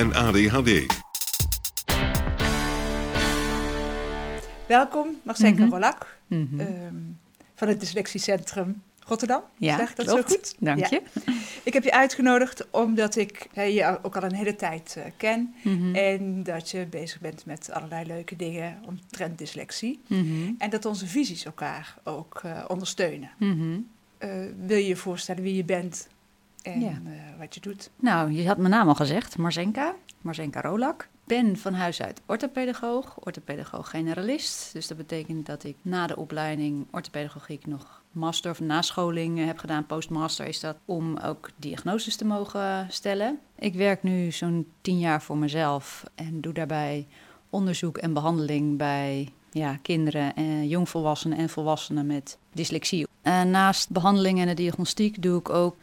en ADHD. Welkom, Marcenka Mhm. Rolak Mhm. ehm, van het Dyslexiecentrum Rotterdam. Ja, zeg ik dat klopt. zo goed? Dank Ja. je. Ik heb je uitgenodigd omdat ik hè, je ook al een hele tijd eh, ken. Mhm. En dat je bezig bent met allerlei leuke dingen omtrent dyslexie. Mhm. En dat onze visies elkaar ook eh, ondersteunen. Mhm. Eh, wil je je voorstellen wie je bent en Ja. eh, wat je doet? Nou, je had mijn naam al gezegd, Marzenka. Marzenka Rolak. Ben van huis uit orthopedagoog, orthopedagoog generalist. Dus dat betekent dat ik na de opleiding orthopedagogiek nog master of nascholing eh, heb gedaan. Postmaster is dat om ook diagnoses te mogen stellen. Ik werk nu zo'n tien jaar voor mezelf en doe daarbij onderzoek en behandeling bij ja, kinderen, en jongvolwassenen en volwassenen met dyslexie. En naast behandeling en de diagnostiek doe ik ook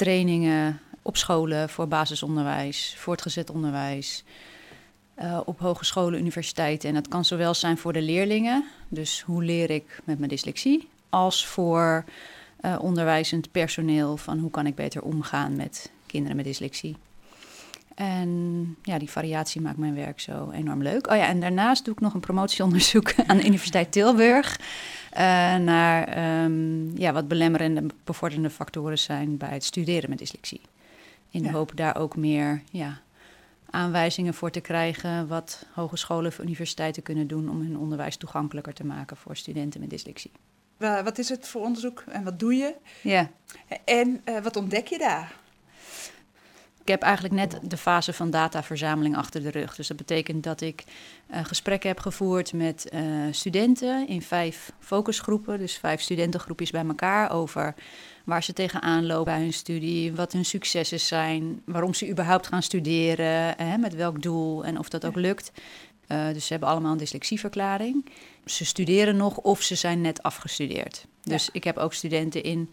trainingen op scholen voor basisonderwijs, voortgezet onderwijs, eh, op hogescholen, universiteiten. En dat kan zowel zijn voor de leerlingen, dus hoe leer ik met mijn dyslexie, als voor eh, onderwijzend personeel van hoe kan ik beter omgaan met kinderen met dyslexie. En ja, die variatie maakt mijn werk zo enorm leuk. Oh ja, en daarnaast doe ik nog een promotieonderzoek aan de Universiteit Tilburg. Eh, naar ehm, ja, wat belemmerende en bevorderende factoren zijn bij het studeren met dyslexie. In de Ja. hoop daar ook meer ja, aanwijzingen voor te krijgen. wat hogescholen of universiteiten kunnen doen om hun onderwijs toegankelijker te maken voor studenten met dyslexie. Wa- wat is het voor onderzoek en wat doe je? Ja. En eh, wat ontdek je daar? Ik heb eigenlijk net de fase van dataverzameling achter de rug. Dus dat betekent dat ik eh, gesprekken heb gevoerd met eh, studenten in vijf focusgroepen. Dus vijf studentengroepjes bij elkaar over waar ze tegenaan lopen bij hun studie, wat hun successen zijn, waarom ze überhaupt gaan studeren, hè, met welk doel en of dat ook lukt. Eh, dus ze hebben allemaal een dyslexieverklaring. Ze studeren nog of ze zijn net afgestudeerd. Dus ik heb ook studenten in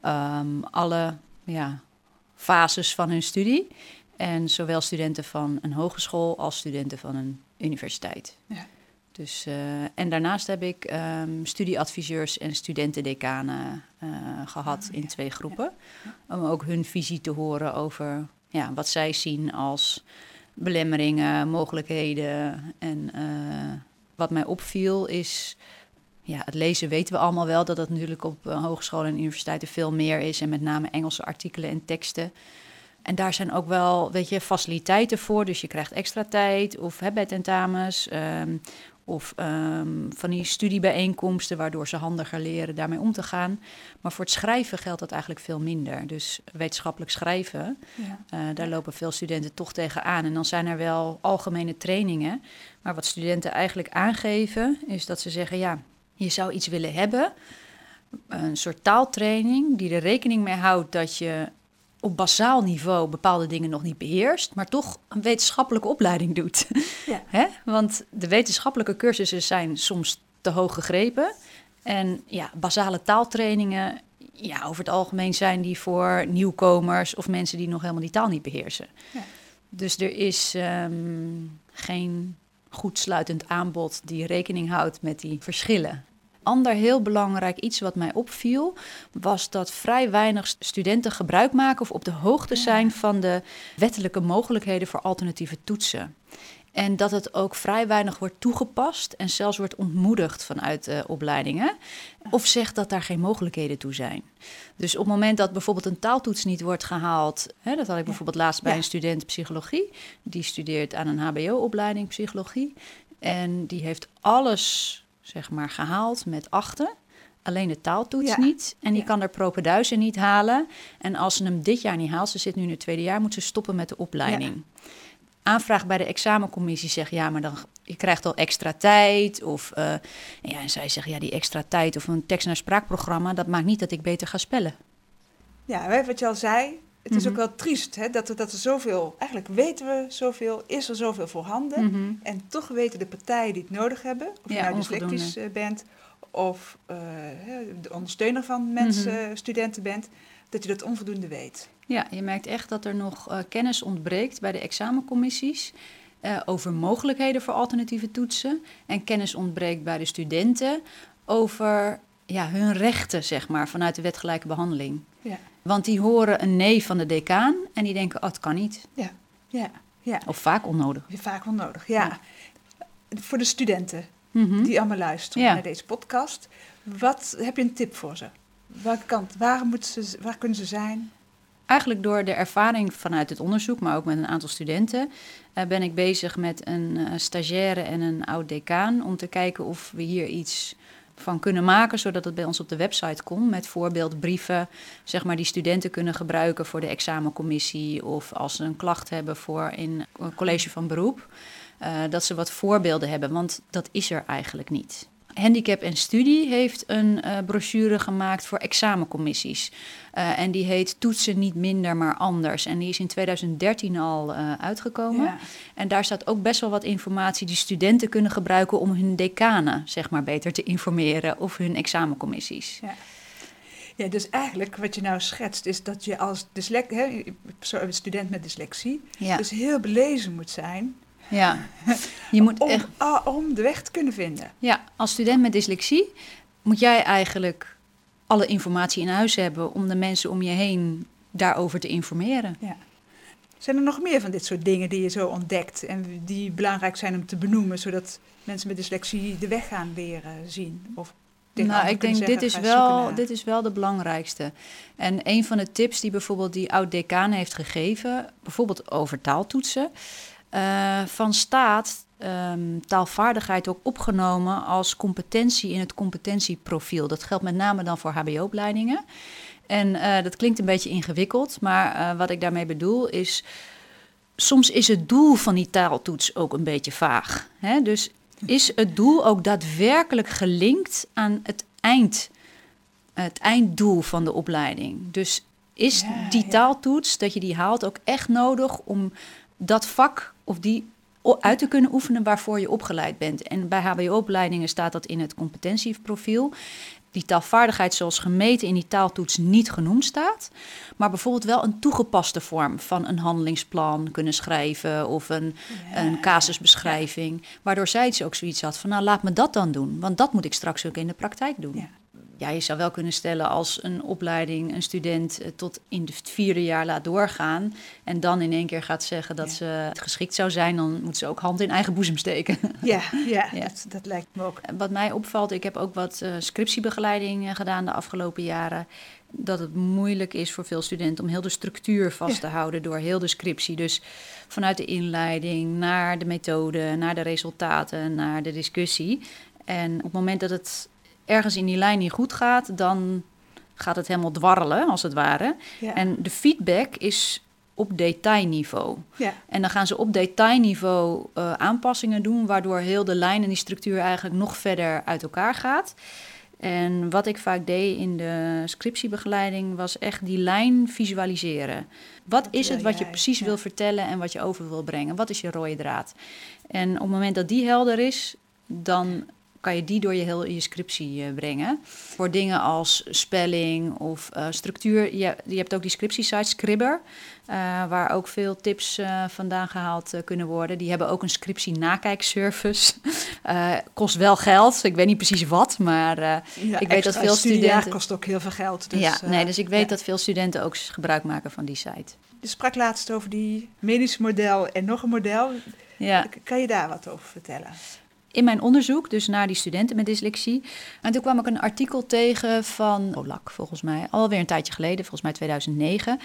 ehm, alle ja, fases van hun studie. En zowel studenten van een hogeschool als studenten van een universiteit. Ja. Dus, eh, en daarnaast heb ik ehm, studieadviseurs en studentendecanen eh, gehad Oh, in ja. twee groepen. Om ook hun visie te horen over ja, wat zij zien als belemmeringen, mogelijkheden. En eh, wat mij opviel is ja, het lezen weten we allemaal wel dat het natuurlijk op eh, hogescholen en universiteiten veel meer is. En met name Engelse artikelen en teksten. En daar zijn ook wel, weet je, faciliteiten voor. Dus je krijgt extra tijd of hè, bij tentamens. ehm, of ehm, van die studiebijeenkomsten waardoor ze handiger leren daarmee om te gaan. Maar voor het schrijven geldt dat eigenlijk veel minder. Dus wetenschappelijk schrijven, Ja. eh, daar lopen veel studenten toch tegenaan. En dan zijn er wel algemene trainingen. Maar wat studenten eigenlijk aangeven, is dat ze zeggen: ja, je zou iets willen hebben. Een soort taaltraining die er rekening mee houdt dat je op basaal niveau bepaalde dingen nog niet beheerst, maar toch een wetenschappelijke opleiding doet. Ja. Hè? Want de wetenschappelijke cursussen zijn soms te hoog gegrepen. En ja, basale taaltrainingen, ja, over het algemeen zijn die voor nieuwkomers of mensen die nog helemaal die taal niet beheersen. Ja. Dus er is ehm, geen goed sluitend aanbod die rekening houdt met die verschillen. Ander heel belangrijk iets wat mij opviel, was dat vrij weinig studenten gebruik maken of op de hoogte zijn van de wettelijke mogelijkheden voor alternatieve toetsen. En dat het ook vrij weinig wordt toegepast en zelfs wordt ontmoedigd vanuit de opleidingen. Of zegt dat daar geen mogelijkheden toe zijn. Dus op het moment dat bijvoorbeeld een taaltoets niet wordt gehaald, hè, dat had ik bijvoorbeeld laatst bij Ja. een student psychologie, die studeert aan een HBO-opleiding psychologie. En die heeft alles, zeg maar, gehaald met achten. Alleen de taaltoets Ja. niet. En die Ja. kan er propenduizen niet halen. En als ze hem dit jaar niet haalt, ze zit nu in het tweede jaar, moet ze stoppen met de opleiding. Aanvraag bij de examencommissie zegt ja, maar dan je krijgt al extra tijd. Of eh, en ja, en zij zeggen ja, die extra tijd of een tekst- naar spraakprogramma, dat maakt niet dat ik beter ga spellen. Ja, wat je al zei, het is Mhm. ook wel triest hè, dat, er, dat er zoveel, eigenlijk weten we zoveel, is er zoveel voorhanden. Mhm. En toch weten de partijen die het nodig hebben, of Ja, je nou onvoldoende. dyslectisch eh, bent of eh, de ondersteuner van mensen, Mhm. studenten bent, dat je dat onvoldoende weet. Ja, je merkt echt dat er nog eh, kennis ontbreekt bij de examencommissies eh, over mogelijkheden voor alternatieve toetsen. En kennis ontbreekt bij de studenten over ja, hun rechten, zeg maar, vanuit de wetgelijke behandeling. Ja, Want die horen een nee van de decaan en die denken, oh, het kan niet. ja, ja, ja. Of vaak onnodig. Vaak wel nodig, ja. Voor de studenten Mhm. die allemaal luisteren Ja. naar deze podcast, wat heb je een tip voor ze? Welke kant, waar, moeten ze, waar kunnen ze zijn? Eigenlijk door de ervaring vanuit het onderzoek, maar ook met een aantal studenten, eh, ben ik bezig met een eh, stagiaire en een oud-decaan om te kijken of we hier iets van kunnen maken, zodat het bij ons op de website komt met voorbeeldbrieven, zeg maar, die studenten kunnen gebruiken voor de examencommissie of als ze een klacht hebben voor in een college van beroep, eh, dat ze wat voorbeelden hebben, want dat is er eigenlijk niet. Handicap en Studie heeft een eh, brochure gemaakt voor examencommissies. Eh, en die heet Toetsen niet minder, maar anders. En die is in 2013 al eh, uitgekomen. Ja. En daar staat ook best wel wat informatie die studenten kunnen gebruiken om hun decanen zeg maar, beter te informeren of hun examencommissies. Ja. ja, dus eigenlijk wat je nou schetst is dat je als dyslect, hè, student met dyslexie Ja, dus heel belezen moet zijn ja. je moet om, echt, om de weg te kunnen vinden. ja, als student met dyslexie moet jij eigenlijk alle informatie in huis hebben om de mensen om je heen daarover te informeren. Zijn er nog meer van dit soort dingen die je zo ontdekt en die belangrijk zijn om te benoemen, zodat mensen met dyslexie de weg gaan leren zien? Of Nou, ik denk dit is, wel, dit is wel de belangrijkste. En een van de tips die bijvoorbeeld die oud-decaan heeft gegeven, bijvoorbeeld over taaltoetsen, eh, van staat ehm, taalvaardigheid ook opgenomen als competentie in het competentieprofiel. Dat geldt met name dan voor HBO-opleidingen. En eh, dat klinkt een beetje ingewikkeld, maar eh, wat ik daarmee bedoel is. Soms is het doel van die taaltoets ook een beetje vaag. Hè? Dus is het doel ook daadwerkelijk gelinkt aan het eind, het einddoel van de opleiding? Dus is Ja, die taaltoets, dat je die haalt, ook echt nodig om dat vak of die uit te kunnen oefenen waarvoor je opgeleid bent? En bij HBO-opleidingen staat dat in het competentieprofiel. Die taalvaardigheid zoals gemeten in die taaltoets niet genoemd staat, maar bijvoorbeeld wel een toegepaste vorm van een handelingsplan kunnen schrijven of een, Ja, een casusbeschrijving, waardoor zij iets ook zoiets had van nou laat me dat dan doen, want dat moet ik straks ook in de praktijk doen. Ja. Ja, je zou wel kunnen stellen als een opleiding een student eh, tot in het vierde jaar laat doorgaan en dan in één keer gaat zeggen dat Ja. ze geschikt zou zijn, dan moet ze ook hand in eigen boezem steken. Ja, ja, Ja. Dat, dat lijkt me ook. Wat mij opvalt, ik heb ook wat eh, scriptiebegeleiding eh, gedaan de afgelopen jaren. Dat het moeilijk is voor veel studenten om heel de structuur vast te houden door heel de scriptie. Dus vanuit de inleiding naar de methode, naar de resultaten, naar de discussie. En op het moment dat het ergens in die lijn niet goed gaat, dan gaat het helemaal dwarrelen, als het ware. Ja. En de feedback is op detailniveau. ja. En dan gaan ze op detailniveau eh, aanpassingen doen, waardoor heel de lijn en die structuur eigenlijk nog verder uit elkaar gaat. En wat ik vaak deed in de scriptiebegeleiding was echt die lijn visualiseren. Wat is het wat je precies Ja. wil vertellen en wat je over wil brengen? Wat is je rode draad? En op het moment dat die helder is, dan kan je die door je heel je scriptie eh, brengen. Voor dingen als spelling of eh, structuur. Je, je hebt ook die scriptiesite Scribber, eh, waar ook veel tips vandaan gehaald eh, kunnen worden. Die hebben ook een scriptie nakijkservice. Kost wel geld. Ik weet niet precies wat, maar Ja, ik weet dat veel studenten- kost ook heel veel geld. Dus, ja, nee, dus ik weet ja. dat veel studenten ook gebruik maken van die site. Je sprak laatst over die medisch model en nog een model. Ja. Kan je daar wat over vertellen? In mijn onderzoek, dus naar die studenten met dyslexie. En toen kwam ik een artikel tegen van Olak, volgens mij, alweer een tijdje geleden, volgens mij 2009.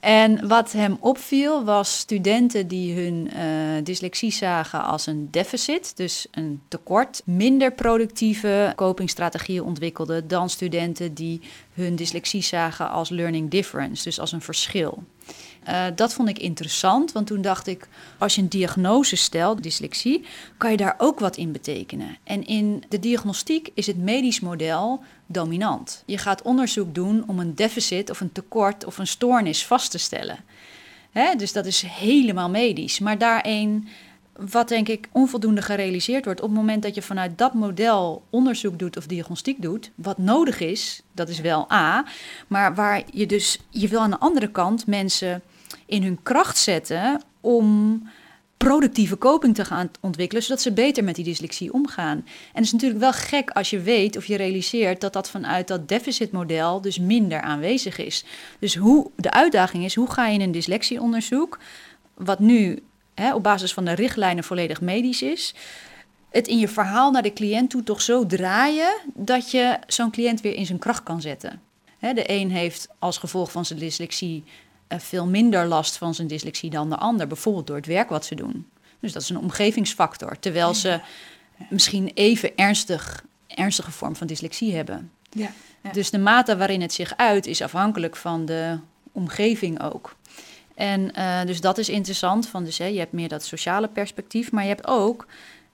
En wat hem opviel was studenten die hun eh, dyslexie zagen als een deficit, dus een tekort, minder productieve copingstrategieën ontwikkelden dan studenten die hun dyslexie zagen als learning difference, dus als een verschil. Uh, dat vond ik interessant, want toen dacht ik, als je een diagnose stelt, dyslexie, kan je daar ook wat in betekenen. En in de diagnostiek is het medisch model dominant. Je gaat onderzoek doen om een deficit of een tekort of een stoornis vast te stellen. Hè? Dus dat is helemaal medisch. Maar daarin, wat denk ik onvoldoende gerealiseerd wordt, op het moment dat je vanuit dat model onderzoek doet of diagnostiek doet, wat nodig is, dat is wel A. Maar waar je dus, je wil aan de andere kant mensen in hun kracht zetten om productieve coping te gaan ontwikkelen, zodat ze beter met die dyslexie omgaan. En het is natuurlijk wel gek als je weet of je realiseert dat dat vanuit dat deficitmodel dus minder aanwezig is. Dus hoe, de uitdaging is, hoe ga je in een dyslexieonderzoek, wat nu hè, op basis van de richtlijnen volledig medisch is, het in je verhaal naar de cliënt toe toch zo draaien dat je zo'n cliënt weer in zijn kracht kan zetten. De een heeft als gevolg van zijn dyslexie veel minder last van zijn dyslexie dan de ander, bijvoorbeeld door het werk wat ze doen. Dus dat is een omgevingsfactor, terwijl ze misschien even ernstig, ernstige vorm van dyslexie hebben. Ja, ja. Dus de mate waarin het zich uit is afhankelijk van de omgeving ook. En uh, dus dat is interessant, van dus, hè, je hebt meer dat sociale perspectief, maar je hebt ook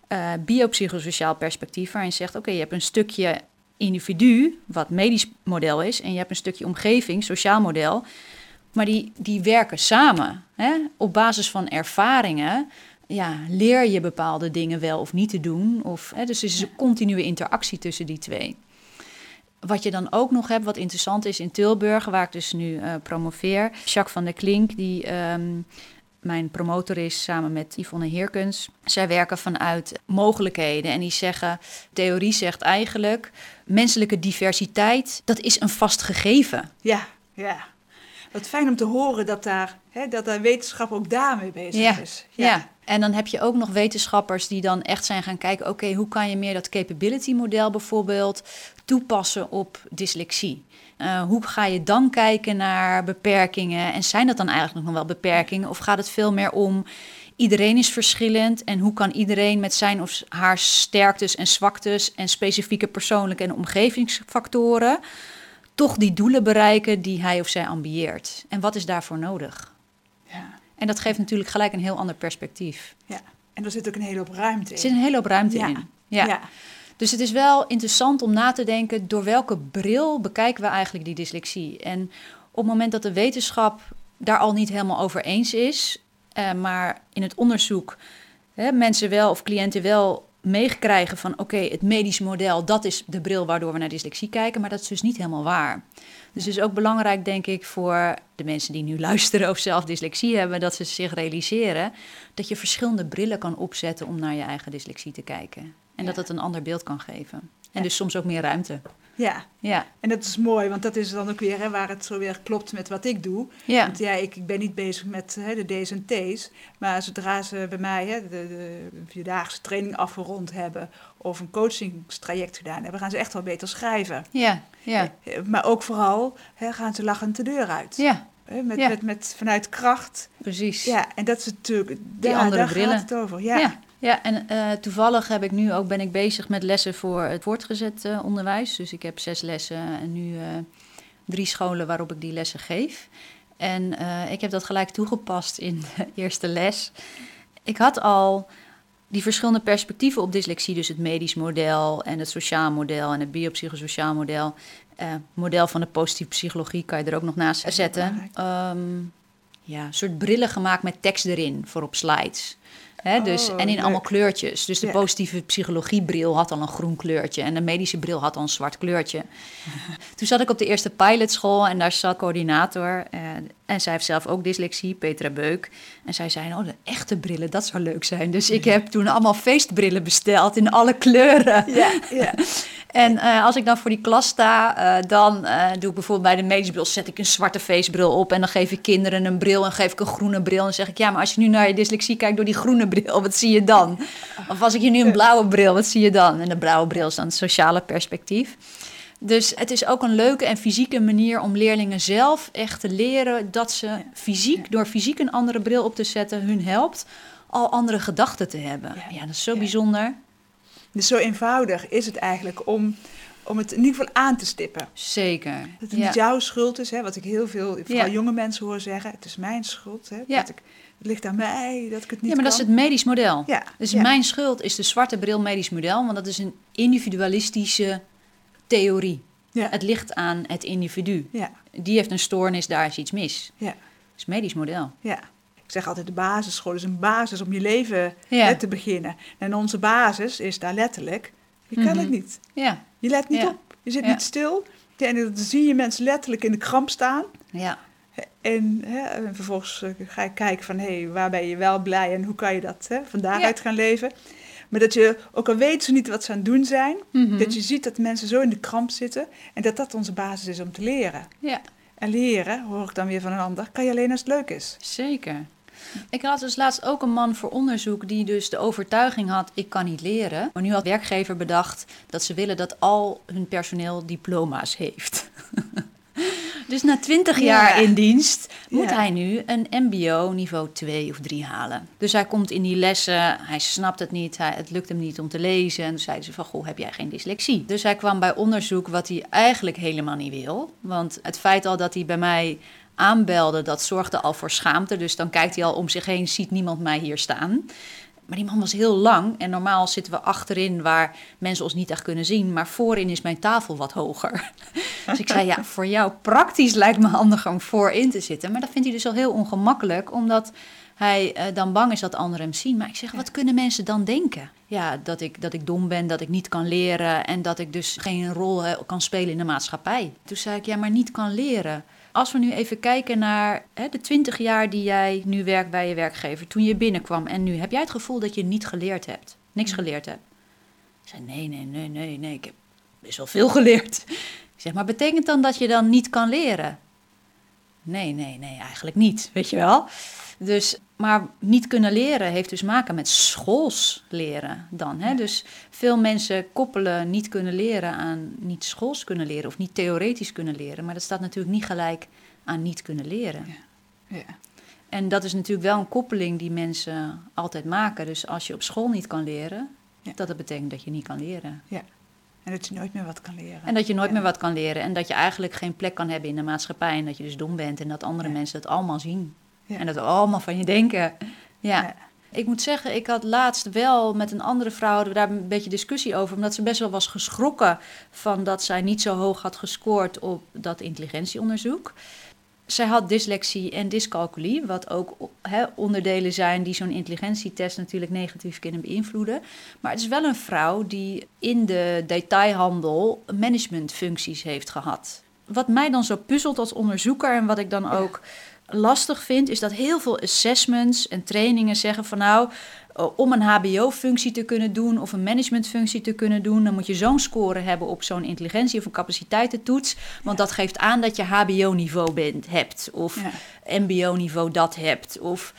uh, biopsychosociaal perspectief, waarin je zegt, oké, okay, je hebt een stukje individu, wat medisch model is, en je hebt een stukje omgeving, sociaal model, maar die, die werken samen. Hè? Op basis van ervaringen ja, leer je bepaalde dingen wel of niet te doen. Of, hè, dus er is een continue interactie tussen die twee. Wat je dan ook nog hebt, wat interessant is in Tilburg, waar ik dus nu uh, promoveer. Jacques van der Klink, die um, mijn promotor is samen met Yvonne Heerkens. Zij werken vanuit mogelijkheden en die zeggen, theorie zegt eigenlijk, menselijke diversiteit, dat is een vast gegeven. Ja, ja. Wat fijn om te horen dat daar, hè, dat daar wetenschap ook daarmee bezig ja, is. Ja. ja, en dan heb je ook nog wetenschappers die dan echt zijn gaan kijken... oké, hoe kan je meer dat capability model bijvoorbeeld toepassen op dyslexie? Uh, hoe ga je dan kijken naar beperkingen? En zijn dat dan eigenlijk nog wel beperkingen? Of gaat het veel meer om... Iedereen is verschillend en hoe kan iedereen met zijn of haar sterktes en zwaktes en specifieke persoonlijke en omgevingsfactoren toch die doelen bereiken die hij of zij ambieert. En wat is daarvoor nodig? Ja. En dat geeft natuurlijk gelijk een heel ander perspectief. Ja, en er zit ook een hele hoop ruimte in. Er zit een hele hoop ruimte ja. in. Ja. ja. Dus het is wel interessant om na te denken... door welke bril bekijken we eigenlijk die dyslexie? En op het moment dat de wetenschap daar al niet helemaal over eens is... Uh, maar in het onderzoek hè, mensen wel of cliënten wel meekrijgen van oké, okay, het medisch model, dat is de bril waardoor we naar dyslexie kijken, maar dat is dus niet helemaal waar. Dus het is ook belangrijk, denk ik, voor de mensen die nu luisteren of zelf dyslexie hebben, dat ze zich realiseren dat je verschillende brillen kan opzetten om naar je eigen dyslexie te kijken. En Ja. dat het een ander beeld kan geven. En Ja. dus soms ook meer ruimte. Ja, Ja, en dat is mooi, want dat is dan ook weer hè, waar het zo weer klopt met wat ik doe. ja, Want ja, ik, ik ben niet bezig met hè, de D's en T's. Maar zodra ze bij mij hè, de, de vierdaagse training afgerond hebben of een coachingstraject gedaan hebben, gaan ze echt wel beter schrijven. ja, ja, Eh, Maar ook vooral hè, gaan ze lachend de deur uit. ja, Met, Ja. met, met, vanuit kracht. precies. Ja, en dat is natuurlijk, daar, andere daar brillen. gaat het over. Ja. Ja, ja en eh, toevallig heb ik nu ook, ben ik bezig met lessen voor het voortgezet eh, onderwijs. Dus ik heb zes lessen en nu eh, drie scholen waarop ik die lessen geef. En ik heb dat gelijk toegepast in de eerste les. Ik had al die verschillende perspectieven op dyslexie, dus het medisch model en het sociaal model en het biopsychosociaal model. Model van de positieve psychologie kan je er ook nog naast zetten. Ehm, ja, een soort brillen gemaakt met tekst erin voor op slides. Dus, Oh, en in leuk. allemaal kleurtjes. Dus de Ja. positieve psychologiebril had al een groen kleurtje. En de medische bril had al een zwart kleurtje. Toen zat ik op de eerste pilotschool en daar zat coördinator. eh, en zij heeft zelf ook dyslexie, Petra Beuk. En zij zei, oh, de echte brillen, dat zou leuk zijn. Dus ik heb toen allemaal feestbrillen besteld in alle kleuren. Ja, ja. En eh, als ik dan voor die klas sta, eh, dan doe ik bijvoorbeeld bij de medische bril, zet ik een zwarte feestbril op en dan geef ik kinderen een bril en geef ik een groene bril. En dan zeg ik, ja, maar als je nu naar je dyslexie kijkt door die groene groene bril, wat zie je dan? Of als ik je nu een blauwe bril, wat zie je dan? En de blauwe bril is dan het sociale perspectief. Dus het is ook een leuke en fysieke manier om leerlingen zelf echt te leren dat ze fysiek, door fysiek een andere bril op te zetten, hun helpt al andere gedachten te hebben. Ja, dat is zo bijzonder. Dus zo eenvoudig is het eigenlijk om, om het in ieder geval aan te stippen. Zeker. Dat het niet jouw schuld is, hè, wat ik heel veel, vooral jonge mensen hoor zeggen. Het is mijn schuld. Hè, dat ik, het ligt aan mij dat ik het niet Ja, maar dat is het medisch model. Ja. Dus mijn schuld is de zwarte bril medisch model, want dat is een individualistische theorie. Ja. Het ligt aan het individu. Ja. Die heeft een stoornis, daar is iets mis. Ja. Dat is medisch model. Ja. Ik zeg altijd, de basisschool is een basis om je leven ja. te beginnen. En onze basis is daar letterlijk, je kan het mhm. niet. Ja. Je let niet op, je zit niet stil. En dan zie je mensen letterlijk in de kramp staan. Ja. En, hè, en vervolgens eh, ga je kijken van, hé, hey, waar ben je wel blij en hoe kan je dat hè, van daaruit gaan leven. Maar dat je, ook al weten ze niet wat ze aan het doen zijn, mhm. dat je ziet dat mensen zo in de kramp zitten en dat dat onze basis is om te leren. Ja. En leren, hoor ik dan weer van een ander, kan je alleen als het leuk is. Zeker. Ik had dus laatst ook een man voor onderzoek die dus de overtuiging had: ik kan niet leren. Maar nu had werkgever bedacht dat ze willen dat al hun personeel diploma's heeft. Dus na 20 jaar in dienst moet hij nu een MBO niveau 2 of 3 halen. Dus hij komt in die lessen, hij snapt het niet, hij, het lukt hem niet om te lezen. En toen zeiden ze van, goh, heb jij geen dyslexie? Dus hij kwam bij onderzoek wat hij eigenlijk helemaal niet wil. Want het feit al dat hij bij mij aanbelde, dat zorgde al voor schaamte. Dus dan kijkt hij al om zich heen, ziet niemand mij hier staan. Maar die man was heel lang en normaal zitten we achterin waar mensen ons niet echt kunnen zien. Maar voorin is mijn tafel wat hoger. Dus ik zei, ja, voor jou praktisch lijkt me handig om voorin te zitten. Maar dat vindt hij dus al heel ongemakkelijk, omdat hij uh, dan bang is dat anderen hem zien. Maar ik zeg, wat kunnen mensen dan denken? Ja, dat ik, dat ik dom ben, dat ik niet kan leren en dat ik dus geen rol kan spelen in de maatschappij. Toen zei ik, ja, maar niet kan leren. Als we nu even kijken naar de 20 jaar die jij nu werkt bij je werkgever, toen je binnenkwam en nu, heb jij het gevoel dat je niet geleerd hebt? Niks mm. geleerd hebt? Ik zei, nee, nee, nee, nee, nee, ik heb best wel veel geleerd. Ik zeg, maar betekent dan dat je dan niet kan leren? Nee, nee, nee, eigenlijk niet, weet je wel. Dus, maar niet kunnen leren heeft dus maken met schools leren dan. Hè? Dus veel mensen koppelen niet kunnen leren aan niet schools kunnen leren of niet theoretisch kunnen leren. Maar dat staat natuurlijk niet gelijk aan niet kunnen leren. Ja. ja. En dat is natuurlijk wel een koppeling die mensen altijd maken. Dus als je op school niet kan leren, dat dat betekent dat je niet kan leren. Ja. En dat je nooit meer wat kan leren. En dat je nooit meer wat kan leren. En dat je eigenlijk geen plek kan hebben in de maatschappij. En dat je dus dom bent en dat andere mensen het allemaal zien. En dat allemaal van je denken. Ja. Ik moet zeggen, ik had laatst wel met een andere vrouw daar een beetje discussie over. Omdat ze best wel was geschrokken van dat zij niet zo hoog had gescoord op dat intelligentieonderzoek. Zij had dyslexie en dyscalculie, wat ook onderdelen zijn die zo'n intelligentietest natuurlijk negatief kunnen beïnvloeden. Maar het is wel een vrouw die in de detailhandel managementfuncties heeft gehad. Wat mij dan zo puzzelt als onderzoeker en wat ik dan ook lastig vind, is dat heel veel assessments en trainingen zeggen van nou, eh, om een HBO-functie te kunnen doen of een managementfunctie te kunnen doen, dan moet je zo'n score hebben op zo'n intelligentie of een capaciteitentoets. Want dat geeft aan dat je HBO-niveau bent, hebt of MBO-niveau dat hebt. Of,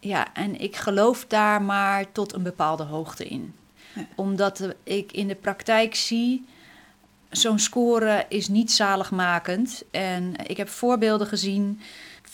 ja, en ik geloof daar maar tot een bepaalde hoogte in. Omdat ik in de praktijk zie zo'n score is niet zaligmakend. En ik heb voorbeelden gezien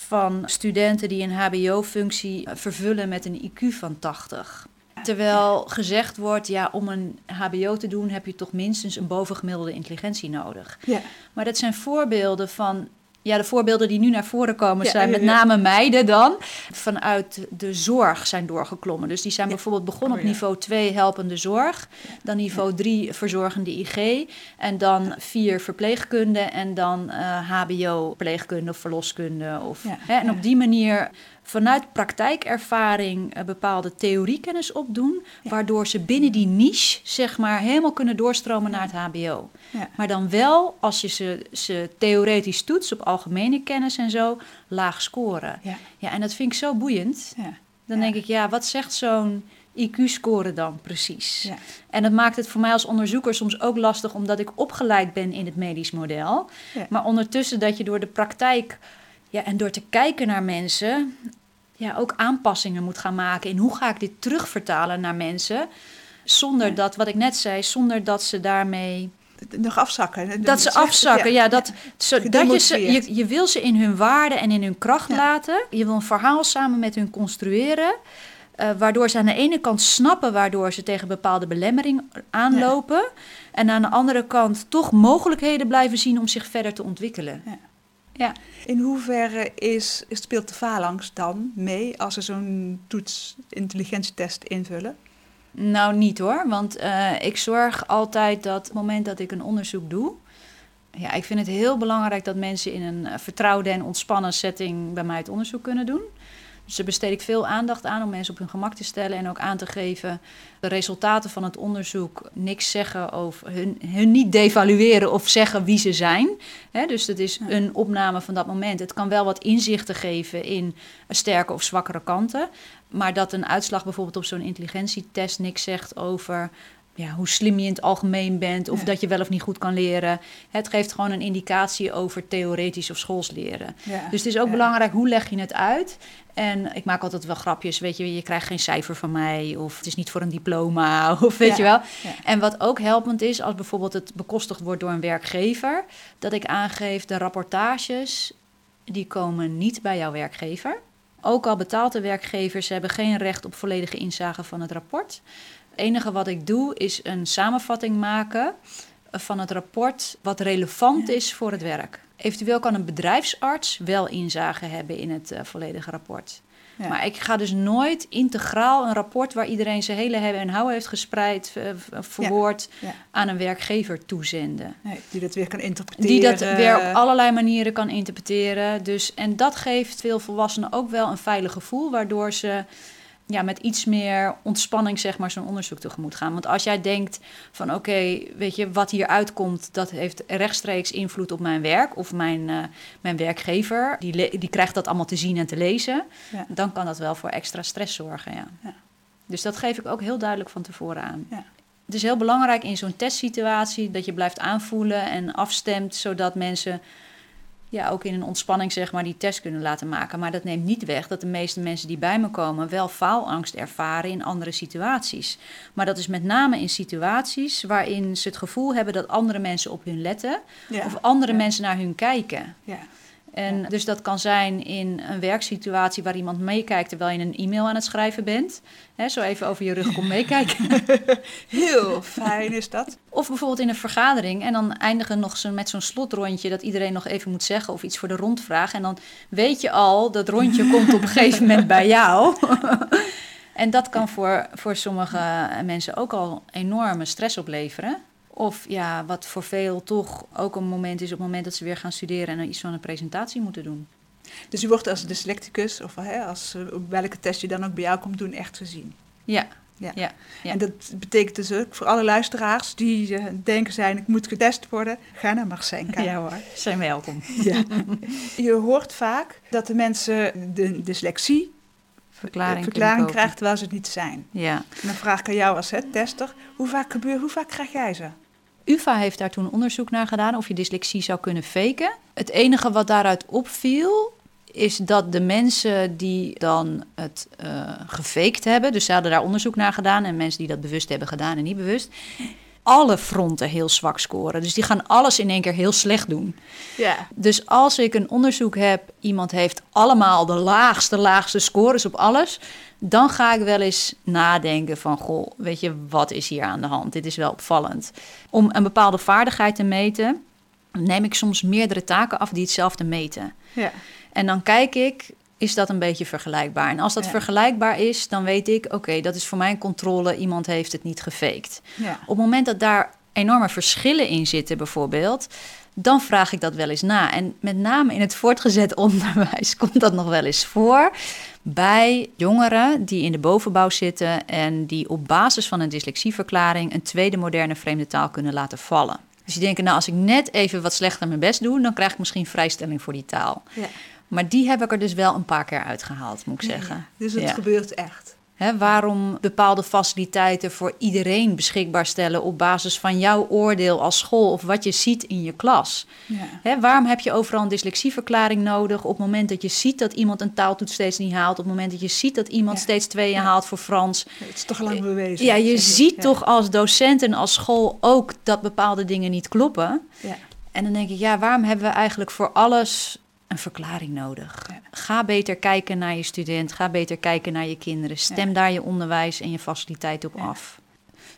van studenten die een HBO-functie vervullen met een IQ van 80. Terwijl gezegd wordt, ja, om een HBO te doen heb je toch minstens een bovengemiddelde intelligentie nodig. Ja. Maar dat zijn voorbeelden van ja, de voorbeelden die nu naar voren komen zijn met name meiden dan. Vanuit de zorg zijn doorgeklommen. Dus die zijn bijvoorbeeld begonnen op oh, niveau 2 helpende zorg, dan niveau 3 verzorgende IG en dan 4 verpleegkunde en dan HBO verpleegkunde of verloskunde. Of, hè, en op die manier vanuit praktijkervaring uh, bepaalde theoriekennis opdoen, waardoor ze binnen die niche zeg maar helemaal kunnen doorstromen naar het HBO. Ja. Maar dan wel als je ze, ze theoretisch toetst op algemene kennis en zo, laag scoren. Ja, ja en dat vind ik zo boeiend. Ja. Dan denk ik, ja, wat zegt zo'n IQ-score dan precies? Ja. En dat maakt het voor mij als onderzoeker soms ook lastig, omdat ik opgeleid ben in het medisch model. Ja. Maar ondertussen dat je door de praktijk ja, en door te kijken naar mensen ja, ook aanpassingen moet gaan maken in hoe ga ik dit terugvertalen naar mensen. Zonder dat, wat ik net zei, zonder dat ze daarmee nog afzakken. Dat ze afzakken, ja. dat, zo, dat je, ze, je, je wil ze in hun waarde en in hun kracht laten. Je wil een verhaal samen met hun construeren. Uh, waardoor ze aan de ene kant snappen waardoor ze tegen bepaalde belemmering aanlopen. En aan de andere kant toch mogelijkheden blijven zien om zich verder te ontwikkelen. Ja. In hoeverre is, speelt de phalanx dan mee als ze zo'n toets intelligentietest invullen? Nou, niet hoor. Want uh, ik zorg altijd dat op het moment dat ik een onderzoek doe. Ja, ik vind het heel belangrijk dat mensen in een vertrouwde en ontspannen setting bij mij het onderzoek kunnen doen. Dus daar besteed ik veel aandacht aan om mensen op hun gemak te stellen en ook aan te geven de resultaten van het onderzoek niks zeggen over hun, hun niet devalueren of zeggen wie ze zijn. dus het is een opname van dat moment. Het kan wel wat inzichten geven in sterke of zwakkere kanten. Maar dat een uitslag bijvoorbeeld op zo'n intelligentietest niks zegt over ja, hoe slim je in het algemeen bent of dat je wel of niet goed kan leren. Het geeft gewoon een indicatie over theoretisch of schoolsleren. Dus het is ook belangrijk hoe leg je het uit. En ik maak altijd wel grapjes, weet je, je krijgt geen cijfer van mij of het is niet voor een diploma of weet je wel. En wat ook helpend is, als bijvoorbeeld het bekostigd wordt door een werkgever, dat ik aangeef de rapportages die komen niet bij jouw werkgever. Ook al betaalt de werkgever, ze hebben geen recht op volledige inzage van het rapport. Het enige wat ik doe is een samenvatting maken van het rapport wat relevant is voor het werk. Eventueel kan een bedrijfsarts wel inzage hebben in het uh, volledige rapport. Maar ik ga dus nooit integraal een rapport waar iedereen zijn hele hebben en houden heeft gespreid, uh, verwoord, aan een werkgever toezenden. Nee, die dat weer kan interpreteren. Die dat weer op allerlei manieren kan interpreteren. Dus, en dat geeft veel volwassenen ook wel een veilig gevoel, waardoor ze ja, met iets meer ontspanning zeg maar, zo'n onderzoek tegemoet gaan. Want als jij denkt van oké, weet je, wat hier uitkomt, dat heeft rechtstreeks invloed op mijn werk of mijn, uh, mijn werkgever, die, die krijgt dat allemaal te zien en te lezen, dan kan dat wel voor extra stress zorgen. Ja. ja. Dus dat geef ik ook heel duidelijk van tevoren aan. Ja. Het is heel belangrijk in zo'n testsituatie dat je blijft aanvoelen en afstemt, zodat mensen ja, ook in een ontspanning zeg maar, die test kunnen laten maken. Maar dat neemt niet weg dat de meeste mensen die bij me komen wel faalangst ervaren in andere situaties. Maar dat is met name in situaties waarin ze het gevoel hebben dat andere mensen op hun letten of andere mensen naar hun kijken. Ja. En dus dat kan zijn in een werksituatie waar iemand meekijkt terwijl je een e-mail aan het schrijven bent. Zo even over je rug komt meekijken. Heel fijn is dat. Of bijvoorbeeld in een vergadering en dan eindigen nog zo met zo'n slotrondje dat iedereen nog even moet zeggen of iets voor de rondvraag. En dan weet je al, dat rondje komt op een gegeven moment bij jou. en dat kan voor, voor sommige mensen ook al enorme stress opleveren. Of ja, wat voor veel toch ook een moment is op het moment dat ze weer gaan studeren en iets van een presentatie moeten doen. Dus u wordt als dyslecticus, of hè, als, uh, welke test je dan ook bij jou komt doen, echt gezien? Ja. Ja. ja, En dat betekent dus ook voor alle luisteraars die uh, denken zijn, ik moet getest worden, ga naar Marcenka. Ja hoor, zijn welkom. Ja. je hoort vaak dat de mensen de dyslexie verklaring, verklaring krijgen terwijl ze het niet zijn. Ja. En dan vraag ik aan jou als hè, tester, hoe vaak, gebeur, hoe vaak krijg jij ze? UvA heeft daar toen onderzoek naar gedaan of je dyslexie zou kunnen faken. Het enige wat daaruit opviel is dat de mensen die dan het uh, gefaked hebben, dus ze hadden daar onderzoek naar gedaan en mensen die dat bewust hebben gedaan en niet bewust, alle fronten heel zwak scoren. Dus die gaan alles in één keer heel slecht doen. Ja. Dus als ik een onderzoek heb, iemand heeft allemaal de laagste, laagste scores op alles, dan ga ik wel eens nadenken van, goh, weet je, wat is hier aan de hand? Dit is wel opvallend. Om een bepaalde vaardigheid te meten, neem ik soms meerdere taken af die hetzelfde meten. Ja. En dan kijk ik, is dat een beetje vergelijkbaar? En als dat vergelijkbaar is, dan weet ik, oké, dat is voor mijn controle, iemand heeft het niet gefaked. Ja. Op het moment dat daar enorme verschillen in zitten, bijvoorbeeld, dan vraag ik dat wel eens na. En met name in het voortgezet onderwijs komt dat nog wel eens voor. Bij jongeren die in de bovenbouw zitten en die op basis van een dyslexieverklaring een tweede moderne vreemde taal kunnen laten vallen. Dus die denken, nou, als ik net even wat slechter mijn best doe, dan krijg ik misschien vrijstelling voor die taal. Ja. Maar die heb ik er dus wel een paar keer uitgehaald, moet ik zeggen. dus het gebeurt echt. waarom bepaalde faciliteiten voor iedereen beschikbaar stellen op basis van jouw oordeel als school of wat je ziet in je klas? Ja. waarom heb je overal een dyslexieverklaring nodig op het moment dat je ziet dat iemand een taaltoets steeds niet haalt, op het moment dat je ziet dat iemand steeds tweeën haalt voor Frans? het is toch lang bewezen. Ja, je ziet toch als docent en als school ook dat bepaalde dingen niet kloppen. En dan denk ik, ja, waarom hebben we eigenlijk voor alles een verklaring nodig. Ga beter kijken naar je student, ga beter kijken naar je kinderen. Stem daar je onderwijs en je faciliteit op af.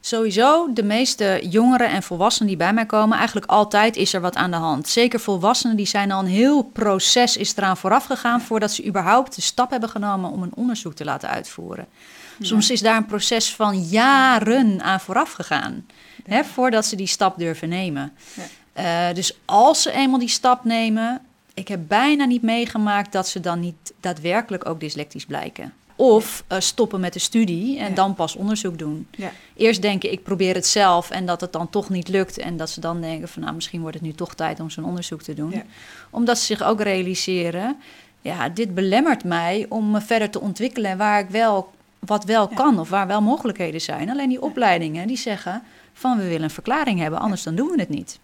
Sowieso, de meeste jongeren en volwassenen die bij mij komen, eigenlijk altijd is er wat aan de hand. Zeker volwassenen, die zijn al een heel proces is eraan vooraf gegaan voordat ze überhaupt de stap hebben genomen om een onderzoek te laten uitvoeren. Soms is daar een proces van jaren aan vooraf gegaan, hè, voordat ze die stap durven nemen. Uh, dus als ze eenmaal die stap nemen, ik heb bijna niet meegemaakt dat ze dan niet daadwerkelijk ook dyslectisch blijken. Of uh, stoppen met de studie en dan pas onderzoek doen. Ja. Eerst denken, ik probeer het zelf en dat het dan toch niet lukt. En dat ze dan denken van, nou, misschien wordt het nu toch tijd om zo'n onderzoek te doen. Omdat ze zich ook realiseren, ja, dit belemmert mij om me verder te ontwikkelen waar ik wel, wat wel kan of waar wel mogelijkheden zijn. Alleen die opleidingen, die zeggen van, we willen een verklaring hebben, anders dan doen we het niet.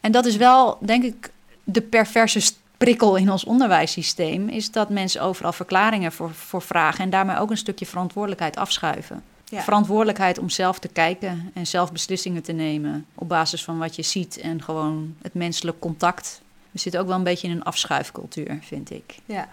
En dat is wel, denk ik, de perverse prikkel in ons onderwijssysteem is dat mensen overal verklaringen voor, voor vragen en daarmee ook een stukje verantwoordelijkheid afschuiven. Verantwoordelijkheid om zelf te kijken en zelf beslissingen te nemen op basis van wat je ziet en gewoon het menselijk contact. We zitten ook wel een beetje in een afschuifcultuur, vind ik. Ja.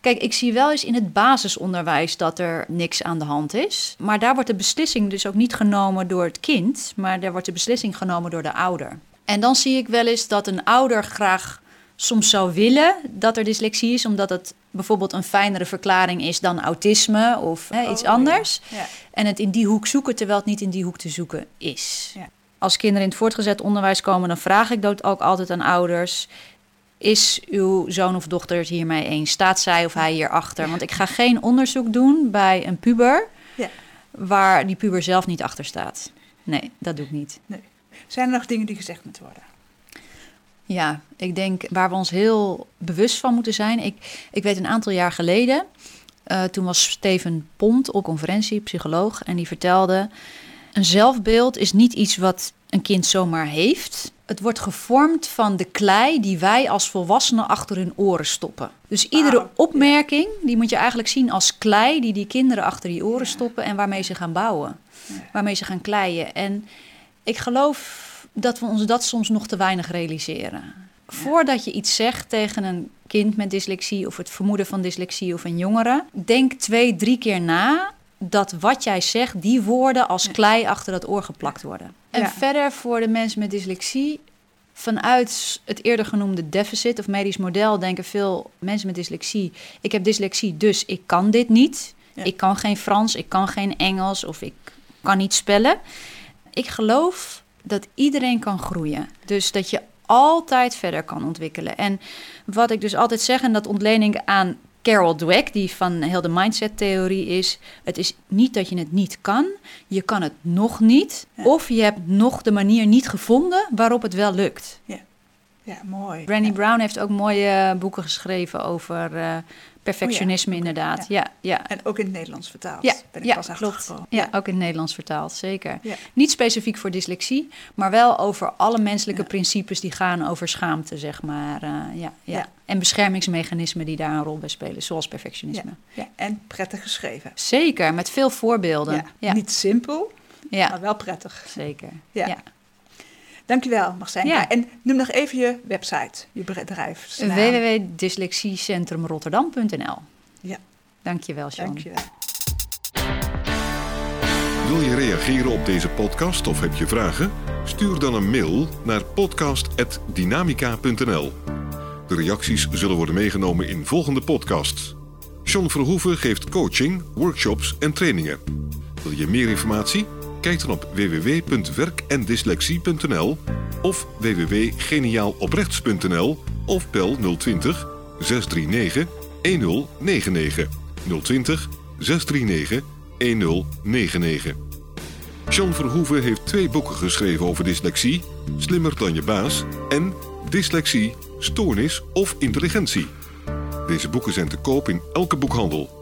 Kijk, ik zie wel eens in het basisonderwijs dat er niks aan de hand is. Maar daar wordt de beslissing dus ook niet genomen door het kind, maar daar wordt de beslissing genomen door de ouder. En dan zie ik wel eens dat een ouder graag soms zou willen dat er dyslexie is, omdat het bijvoorbeeld een fijnere verklaring is dan autisme of hè, iets oh, anders. Ja. En het in die hoek zoeken terwijl het niet in die hoek te zoeken is. Ja. Als kinderen in het voortgezet onderwijs komen, dan vraag ik dat ook altijd aan ouders. Is uw zoon of dochter het hiermee eens? Staat zij of hij hierachter? Want ik ga geen onderzoek doen bij een puber waar die puber zelf niet achter staat. Nee, dat doe ik niet. Nee. Zijn er nog dingen die gezegd moeten worden? Ja, ik denk waar we ons heel bewust van moeten zijn. Ik, ik weet een aantal jaar geleden, uh, toen was Steven Pont op conferentie, psycholoog, en die vertelde: een zelfbeeld is niet iets wat een kind zomaar heeft. Het wordt gevormd van de klei die wij als volwassenen achter hun oren stoppen. Dus iedere opmerking, die moet je eigenlijk zien als klei die die kinderen achter die oren stoppen en waarmee ze gaan bouwen. Waarmee ze gaan kleien. En ik geloof dat we ons dat soms nog te weinig realiseren. Voordat je iets zegt tegen een kind met dyslexie of het vermoeden van dyslexie of een jongere, denk twee, drie keer na dat wat jij zegt, die woorden als klei achter dat oor geplakt worden. En verder voor de mensen met dyslexie, vanuit het eerder genoemde deficit of medisch model denken veel mensen met dyslexie: ik heb dyslexie, dus ik kan dit niet. Ik kan geen Frans, ik kan geen Engels of ik kan niet spellen. Ik geloof dat iedereen kan groeien. Dus dat je altijd verder kan ontwikkelen. En wat ik dus altijd zeg, en dat ontlening aan Carol Dweck, die van heel de mindset-theorie is: het is niet dat je het niet kan, je kan het nog niet, of je hebt nog de manier niet gevonden waarop het wel lukt. Ja, ja mooi. Brandy Brown heeft ook mooie boeken geschreven over uh, Perfectionisme, oh inderdaad. Ja. ja. En ook in het Nederlands vertaald. Ja, ben ik ja, pas klopt. Ja, ook in het Nederlands vertaald, zeker. Niet specifiek voor dyslexie, maar wel over alle menselijke principes die gaan over schaamte, zeg maar. Uh, ja, ja. En beschermingsmechanismen die daar een rol bij spelen, zoals perfectionisme. Ja. En prettig geschreven. Zeker, met veel voorbeelden. Ja. Niet simpel, maar wel prettig. Zeker. ja. Dankjewel, Marcijn. Ja. En noem nog even je website, je bedrijf. www.dyslexiecentrumrotterdam.nl Ja. Dankjewel, Sean. Dankjewel. Wil je reageren op deze podcast of heb je vragen? Stuur dan een mail naar podcast.dynamica.nl. De reacties zullen worden meegenomen in volgende podcasts. John Verhoeven geeft coaching, workshops en trainingen. Wil je meer informatie? Kijk dan op www.werkendyslexie.nl of www.geniaaloprechts.nl of bel 020 639 1099 020 639 1099. Jean Verhoeven heeft twee boeken geschreven over dyslexie, Slimmer dan je baas en Dyslexie, Stoornis of Intelligentie. Deze boeken zijn te koop in elke boekhandel.